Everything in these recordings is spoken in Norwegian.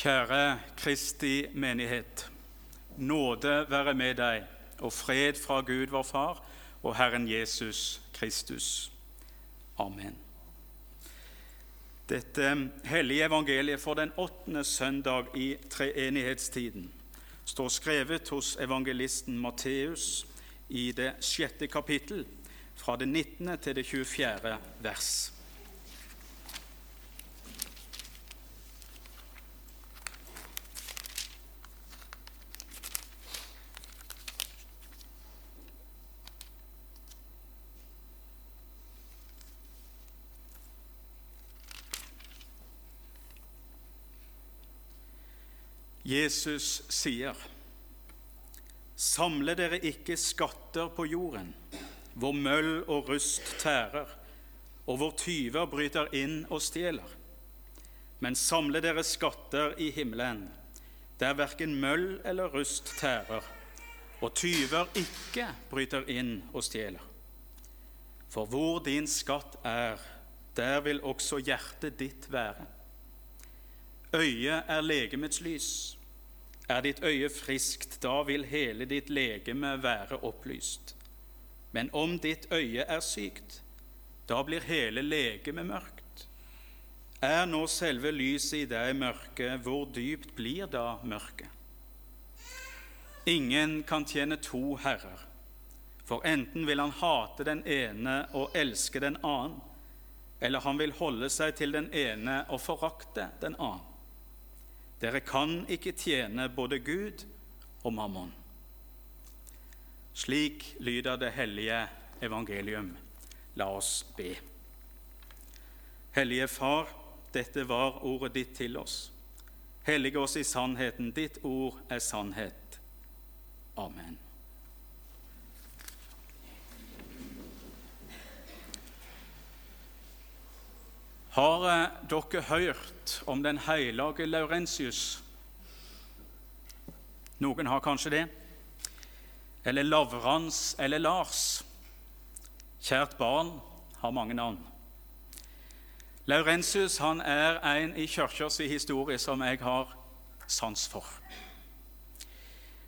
Kjære Kristi menighet. Nåde være med deg og fred fra Gud vår Far og Herren Jesus Kristus. Amen. Dette hellige evangeliet for den åttende søndag i treenighetstiden står skrevet hos evangelisten Matteus i det sjette kapittel, fra det 19. til det 24. vers. Jesus sier, Samle dere ikke skatter på jorden, hvor møll og rust tærer, og hvor tyver bryter inn og stjeler. Men samle dere skatter i himmelen, der verken møll eller rust tærer, og tyver ikke bryter inn og stjeler. For hvor din skatt er, der vil også hjertet ditt være. Øyet er legemets lys. Er ditt øye friskt, da vil hele ditt legeme være opplyst. Men om ditt øye er sykt, da blir hele legemet mørkt. Er nå selve lyset i deg mørke, hvor dypt blir da mørket? Ingen kan tjene to herrer, for enten vil han hate den ene og elske den annen, eller han vil holde seg til den ene og forakte den annen. Dere kan ikke tjene både Gud og mammon. Slik lyder det hellige evangelium. La oss be. Hellige Far, dette var ordet ditt til oss. Hellige oss i sannheten. Ditt ord er sannhet. Amen. Har eh, dere hørt om den hellige Laurentius? Noen har kanskje det. Eller Lavrans eller Lars. Kjært barn har mange navn. Laurentius han er en i kirkas historie som jeg har sans for.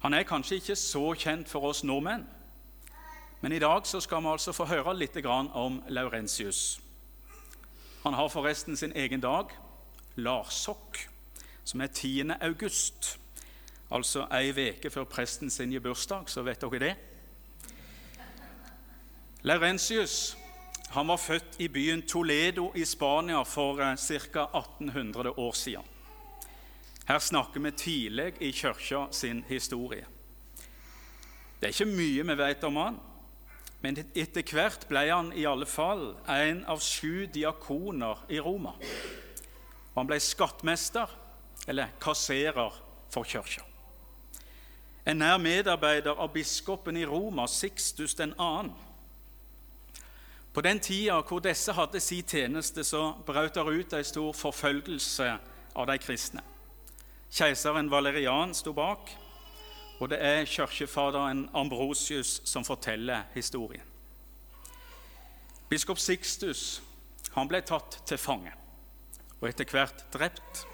Han er kanskje ikke så kjent for oss nordmenn, men i dag skal vi altså få høre litt om Laurentius. Han har forresten sin egen dag, Larsokk, som er 10. august. Altså ei uke før presten sin gir bursdag, så vet dere det. Laurentius han var født i byen Toledo i Spania for eh, ca. 1800 år siden. Her snakker vi tidlig i kirka sin historie. Det er ikke mye vi vet om han, men etter hvert ble han i alle fall en av sju diakoner i Roma. Og han ble skattmester, eller kasserer, for kirka. En nær medarbeider av biskopen i Roma, Sixtus 2. På den tida hvor disse hadde sin tjeneste, så brøt det ut en stor forfølgelse av de kristne. Keiseren Valerian sto bak, og det er kirkefaderen Ambrosius som forteller historien. Biskop Sixtus han ble tatt til fange og etter hvert drept.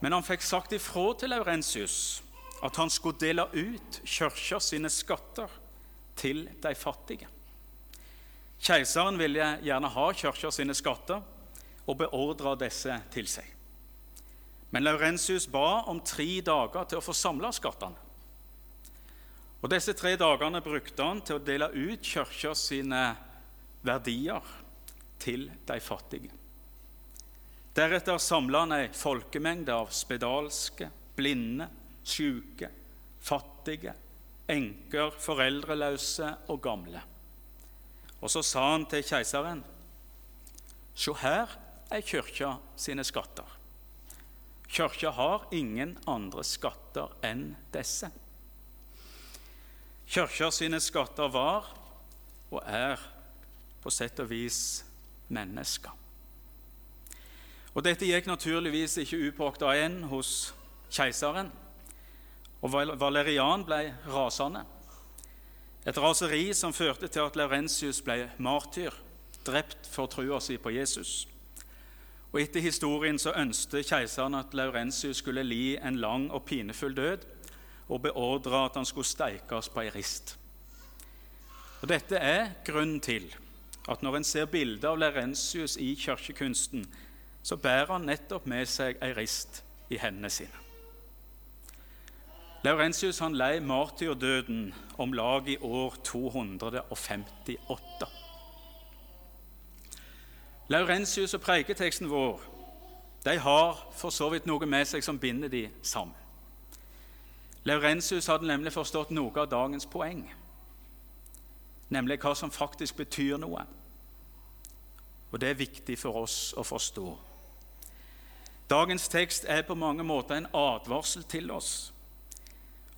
Men han fikk sagt ifra til Laurentius at han skulle dele ut kirka sine skatter til de fattige. Keiseren ville gjerne ha kirka sine skatter og beordra disse til seg. Men Laurentius ba om tre dager til å få samla skattene. Og Disse tre dagene brukte han til å dele ut kirka sine verdier til de fattige. Deretter samla han ei folkemengde av spedalske, blinde, syke, fattige, enker, foreldreløse og gamle. Og så sa han til keiseren.: Se her er kirka sine skatter. Kirka har ingen andre skatter enn disse. Kirka sine skatter var og er på sett og vis mennesker. Og Dette gikk naturligvis ikke upåakta igjen hos keiseren. Og Valerian ble rasende. Et raseri som førte til at Laurentius ble martyr, drept for trua si på Jesus. Og Etter historien så ønsket keiseren at Laurentius skulle li en lang og pinefull død, og beordra at han skulle steikes på ei rist. Og Dette er grunnen til at når en ser bilder av Laurentius i kirkekunsten, så bærer han nettopp med seg ei rist i hendene sine. Laurentius han lei martyrdøden om lag i år 258. Laurentius og preiketeksten vår de har for så vidt noe med seg som binder de sammen. Laurentius hadde nemlig forstått noe av dagens poeng, nemlig hva som faktisk betyr noe. Og det er viktig for oss å forstå. Dagens tekst er på mange måter en advarsel til oss.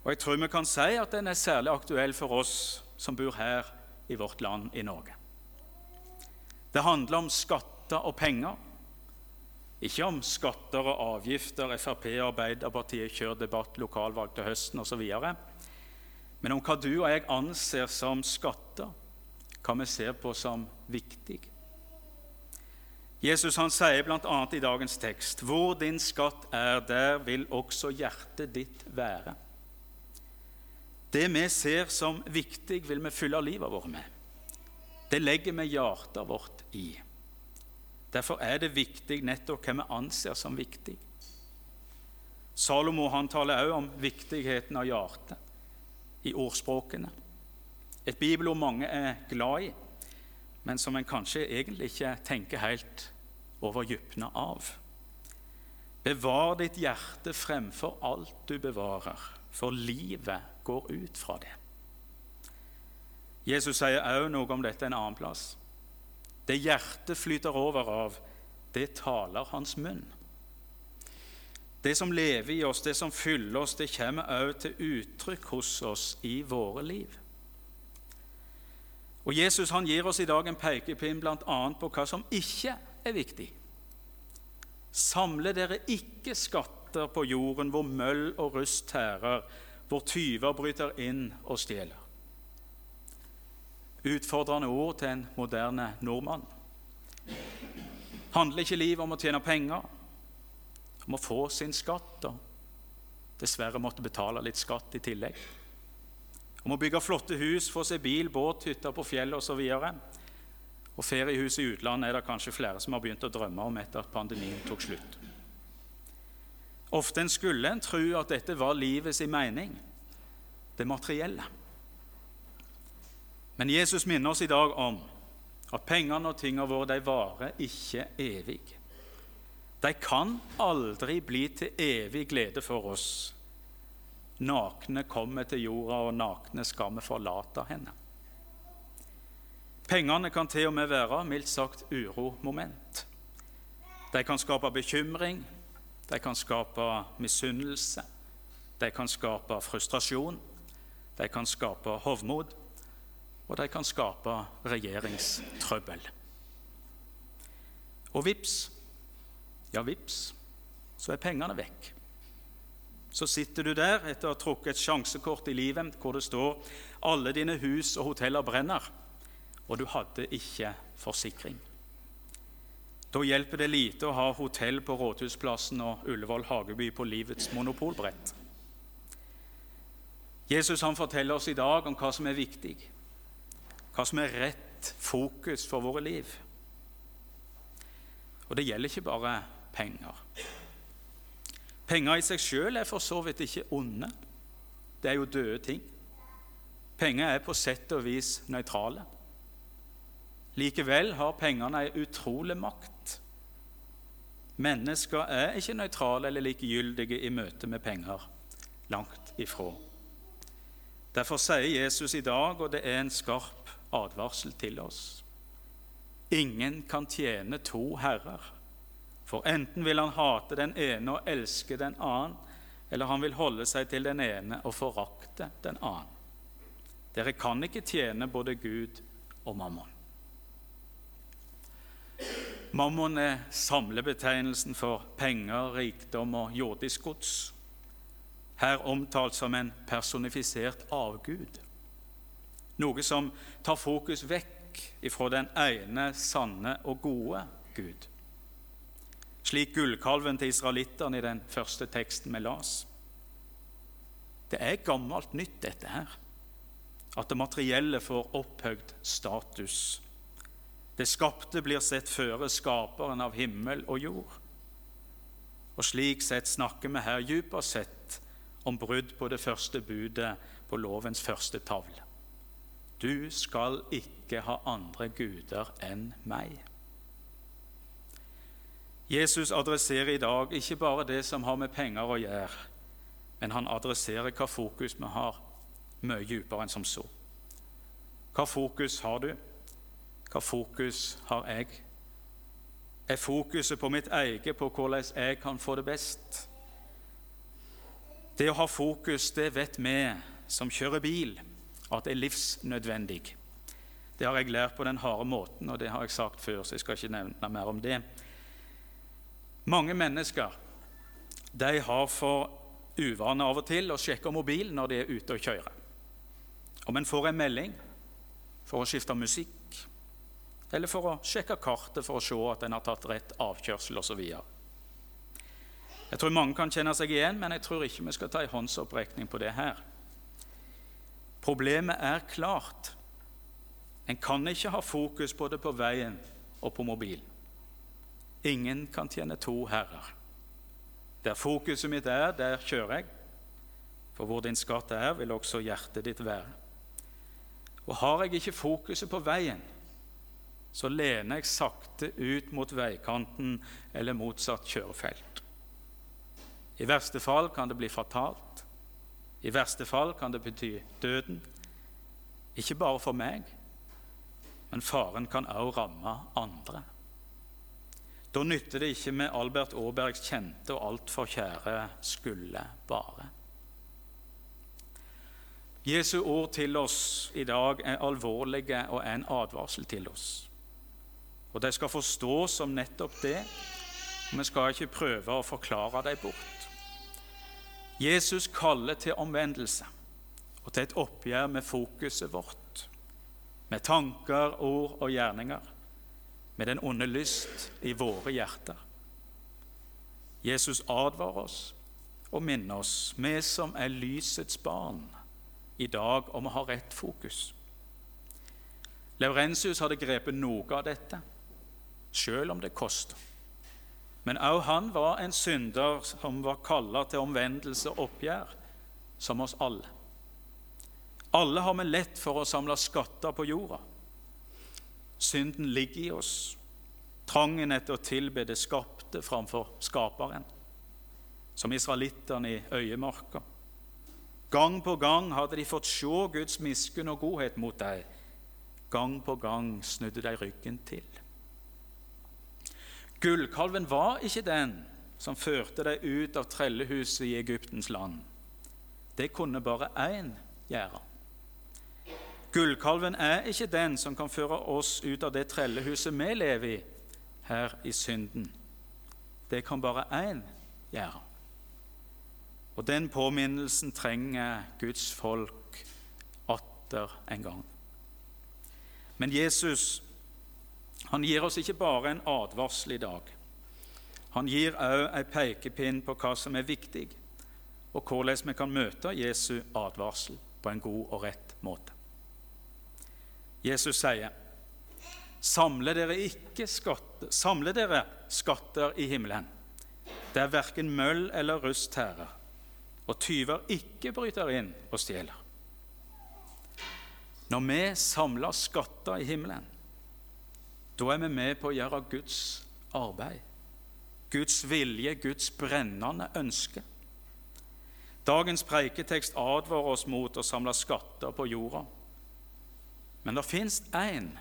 Og jeg tror vi kan si at den er særlig aktuell for oss som bor her i vårt land i Norge. Det handler om skatter og penger. Ikke om skatter og avgifter, Frp og Arbeiderpartiet kjører debatt, lokalvalg til høsten osv. Men om hva du og jeg anser som skatter, hva vi ser på som viktig. Jesus han sier bl.a. i dagens tekst.: Hvor din skatt er, der vil også hjertet ditt være. Det vi ser som viktig, vil vi fylle livet vårt med. Det legger vi hjertet vårt i. Derfor er det viktig nettopp hva vi anser som viktig. Salomo han taler også om viktigheten av hjertet i ordspråkene. Et bibelord mange er glad i, men som en kanskje egentlig ikke tenker helt over dypna av. Bevar ditt hjerte fremfor alt du bevarer, for livet går ut fra det. Jesus sier også noe om dette en annen plass. Det hjertet flyter over av, det taler hans munn. Det som lever i oss, det som fyller oss, det kommer også til uttrykk hos oss i våre liv. Og Jesus han gir oss i dag en pekepinn bl.a. på hva som ikke er viktig. Samle dere ikke skatter på jorden hvor møll og rust tærer, hvor tyver bryter inn og stjeler utfordrende ord til en moderne nordmann. Handler ikke livet om å tjene penger, om å få sin skatt og dessverre måtte betale litt skatt i tillegg? Om å bygge flotte hus, få seg bil, båt, hytter på fjellet osv. Og, feriehus i utlandet er det kanskje flere som har begynt å drømme om etter at pandemien tok slutt. Ofte en skulle en tro at dette var livets mening, det materielle. Men Jesus minner oss i dag om at pengene og tingene våre de varer ikke evig. De kan aldri bli til evig glede for oss. Nakne kommer til jorda, og nakne skal vi forlate henne. Pengene kan til og med være mildt sagt uromoment. De kan skape bekymring, de kan skape misunnelse, de kan skape frustrasjon, de kan skape hovmod og de kan skape regjeringstrøbbel. Og vips, ja, vips, så er pengene vekk. Så sitter du der etter å ha trukket et sjansekort i livet hvor det står alle dine hus og hoteller brenner, og du hadde ikke forsikring. Da hjelper det lite å ha hotell på Rådhusplassen og Ullevål Hageby på livets monopolbrett. Jesus han forteller oss i dag om hva som er viktig hva som er rett fokus for våre liv. Og det gjelder ikke bare penger. Penger i seg sjøl er for så vidt ikke onde. Det er jo døde ting. Penger er på sett og vis nøytrale. Likevel har pengene en utrolig makt. Mennesker er ikke nøytrale eller likegyldige i møte med penger. Langt ifra. Derfor sier Jesus i dag, og det er en skarp advarsel til oss. Ingen kan tjene to herrer, for enten vil han hate den ene og elske den annen, eller han vil holde seg til den ene og forakte den annen. Dere kan ikke tjene både Gud og mammon. Mammon er samlebetegnelsen for penger, rikdom og jordisk gods. Her omtalt som en personifisert avgud. Noe som tar fokus vekk ifra den ene, sanne og gode Gud. slik gullkalven til israelittene i den første teksten vi las. Det er gammelt nytt, dette her. At det materielle får opphøyd status. Det skapte blir sett føre skaperen av himmel og jord. Og slik sett snakker vi her dypest sett om brudd på det første budet på lovens første tavle. Du skal ikke ha andre guder enn meg. Jesus adresserer i dag ikke bare det som har med penger å gjøre, men han adresserer hva fokus vi har, mye dypere enn som så. Hva fokus har du? Hva fokus har jeg? Er fokuset på mitt eget, på hvordan jeg kan få det best? Det å ha fokus, det vet vi som kjører bil, at det er livsnødvendig. Det har jeg lært på den harde måten, og det har jeg sagt før, så jeg skal ikke nevne mer om det. Mange mennesker de har for uvane av og til å sjekke mobilen når de er ute og kjører. Om en får en melding for å skifte musikk, eller for å sjekke kartet for å se at en har tatt rett avkjørsel osv. Jeg tror mange kan kjenne seg igjen, men jeg tror ikke vi skal ta en håndsopprekning på det her. Problemet er klart. En kan ikke ha fokus både på veien og på mobilen. Ingen kan tjene to herrer. Der fokuset mitt er, der kjører jeg. For hvor din skatt er, vil også hjertet ditt være. Og har jeg ikke fokuset på veien, så lener jeg sakte ut mot veikanten eller motsatt kjørefelt. I verste fall kan det bli fatalt. I verste fall kan det bety døden. Ikke bare for meg, men faren kan også ramme andre. Da nytter det ikke med Albert Aabergs kjente og altfor kjære 'skulle bare'. Jesu ord til oss i dag er alvorlige og er en advarsel til oss. Og de skal forstås som nettopp det, og vi skal ikke prøve å forklare dem bort. Jesus kaller til omvendelse og til et oppgjør med fokuset vårt, med tanker, ord og gjerninger med den onde lyst i våre hjerter. Jesus advarer oss og minner oss, vi som er lysets barn, i dag om å ha rett fokus. Laurentius hadde grepet noe av dette, selv om det koster. Men også han var en synder som var kalla til omvendelse og oppgjør, som oss alle. Alle har vi lett for å samle skatter på jorda. Synden ligger i oss. Trangen etter å tilbe det skapte framfor skaperen, som israelittene i øyemarka. Gang på gang hadde de fått se Guds miskunn og godhet mot dem. Gang på gang snudde de ryggen til. Gullkalven var ikke den som førte dem ut av trellehuset i Egyptens land. Det kunne bare én gjøre. Gullkalven er ikke den som kan føre oss ut av det trellehuset vi lever i, her i synden. Det kan bare én gjøre. Og den påminnelsen trenger Guds folk atter en gang. Men Jesus han gir oss ikke bare en advarsel i dag. Han gir òg en pekepinn på hva som er viktig, og hvordan vi kan møte Jesu advarsel på en god og rett måte. Jesus sier, samle dere, skatter, samle dere skatter i himmelen, der verken møll eller rust tærer, og tyver ikke bryter inn og stjeler. Når vi samler skatter i himmelen, da er vi med på å gjøre Guds arbeid. Guds vilje, Guds brennende ønske. Dagens preiketekst advarer oss mot å samle skatter på jorda. Men det fins én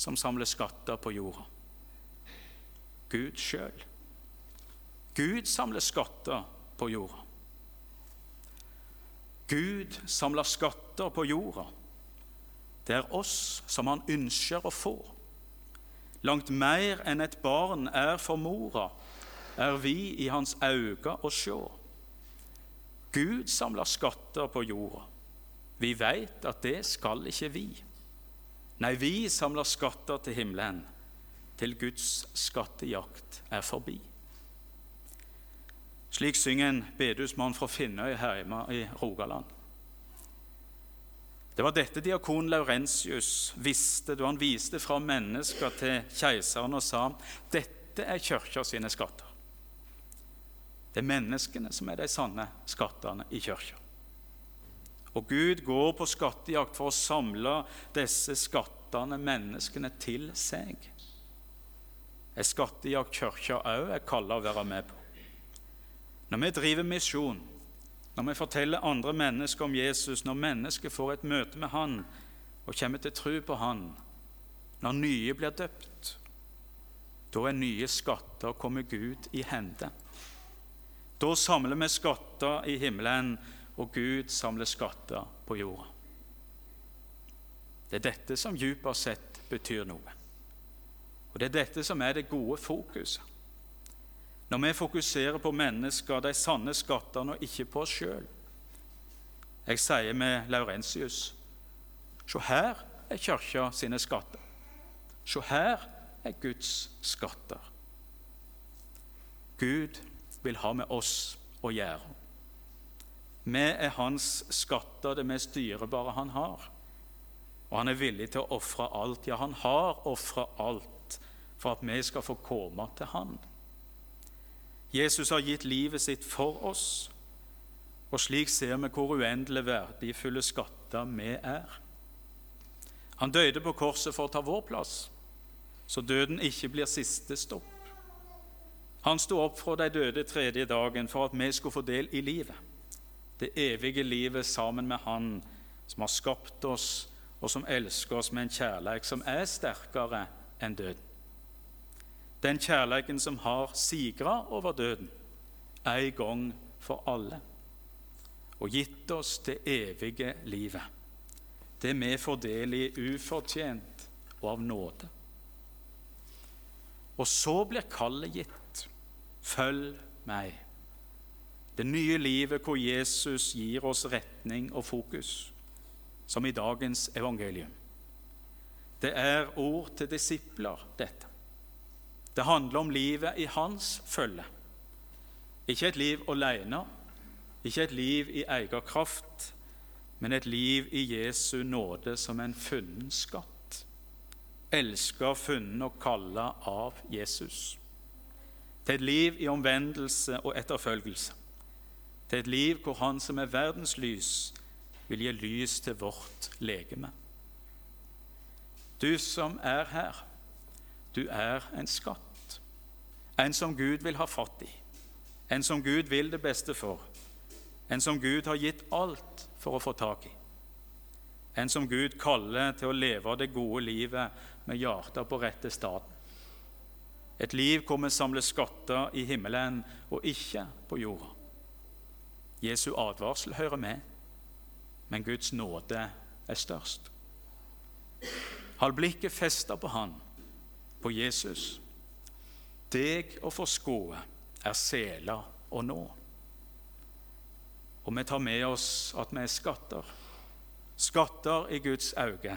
som samler skatter på jorda. Gud sjøl. Gud samler skatter på jorda. Gud samler skatter på jorda. Det er oss som han ønsker å få. Langt mer enn et barn er for mora, er vi i hans øyne å sjå. Gud samler skatter på jorda. Vi veit at det skal ikke vi. Nei, vi samler skatter til himmelen, til Guds skattejakt er forbi. Slik synger en bedehusmann fra Finnøy hjemme i Rogaland. Det var dette diakon Laurentius visste da han viste fra mennesker til keiseren og sa dette er kirka sine skatter. Det er menneskene som er de sanne skattene i kirka. Og Gud går på skattejakt for å samle disse skattene, menneskene, til seg. En skattejakt kirka òg er kalla å være med på. Når vi driver misjon, når vi forteller andre mennesker om Jesus, når mennesker får et møte med Han og kommer til tro på Han, når nye blir døpt, da er nye skatter kommet Gud i hende. Da samler vi skatter i himmelen, og Gud samler skatter på jorda. Det er dette som dypest sett betyr noe. Og det er dette som er det gode fokuset. Når vi fokuserer på mennesker, de sanne skattene, og ikke på oss sjøl. Jeg sier med Laurentius Se her er kirka sine skatter. Se her er Guds skatter. Gud vil ha med oss å gjøre. Vi er hans skatter, det mest dyrebare han har. Og han er villig til å ofre alt. Ja, han har ofra alt for at vi skal få komme til han. Jesus har gitt livet sitt for oss, og slik ser vi hvor uendelig verdifulle skatter vi er. Han døde på korset for å ta vår plass, så døden ikke blir siste stopp. Han sto opp fra de døde tredje dagen for at vi skulle få del i livet. Det evige livet sammen med Han som har skapt oss, og som elsker oss med en kjærlighet som er sterkere enn døden. Den kjærligheten som har sigra over døden en gang for alle og gitt oss det evige livet. Det vi får ufortjent og av nåde. Og så blir kallet gitt. Følg meg. Det nye livet hvor Jesus gir oss retning og fokus, som i dagens evangelium. Det er ord til disipler, dette. Det handler om livet i hans følge. Ikke et liv alene, ikke et liv i egen kraft, men et liv i Jesu nåde som en funnen skatt. Elska, funnet og kalla av Jesus. Til et liv i omvendelse og etterfølgelse. Til et liv hvor Han som er verdens lys, vil gi lys til vårt legeme. Du som er her, du er en skatt. En som Gud vil ha fatt i, en som Gud vil det beste for, en som Gud har gitt alt for å få tak i. En som Gud kaller til å leve det gode livet med hjertet på rette staden. Et liv hvor vi samler skatter i himmelen og ikke på jorda. Jesu advarsel hører med, men Guds nåde er størst. Hold blikket festa på Han, på Jesus deg å forskåe er sela å nå. Og vi tar med oss at vi er skatter. Skatter i Guds øyne.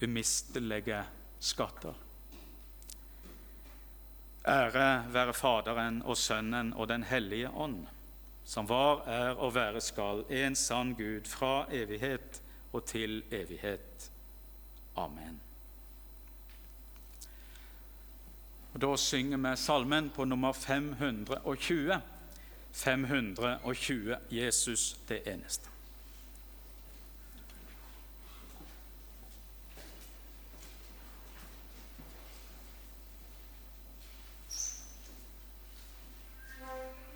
Umistelige skatter. Ære være Faderen og Sønnen og Den hellige ånd, som var, er og være skal, en sann Gud, fra evighet og til evighet. Amen. Og Da synger vi salmen på nummer 520. 520 Jesus det eneste.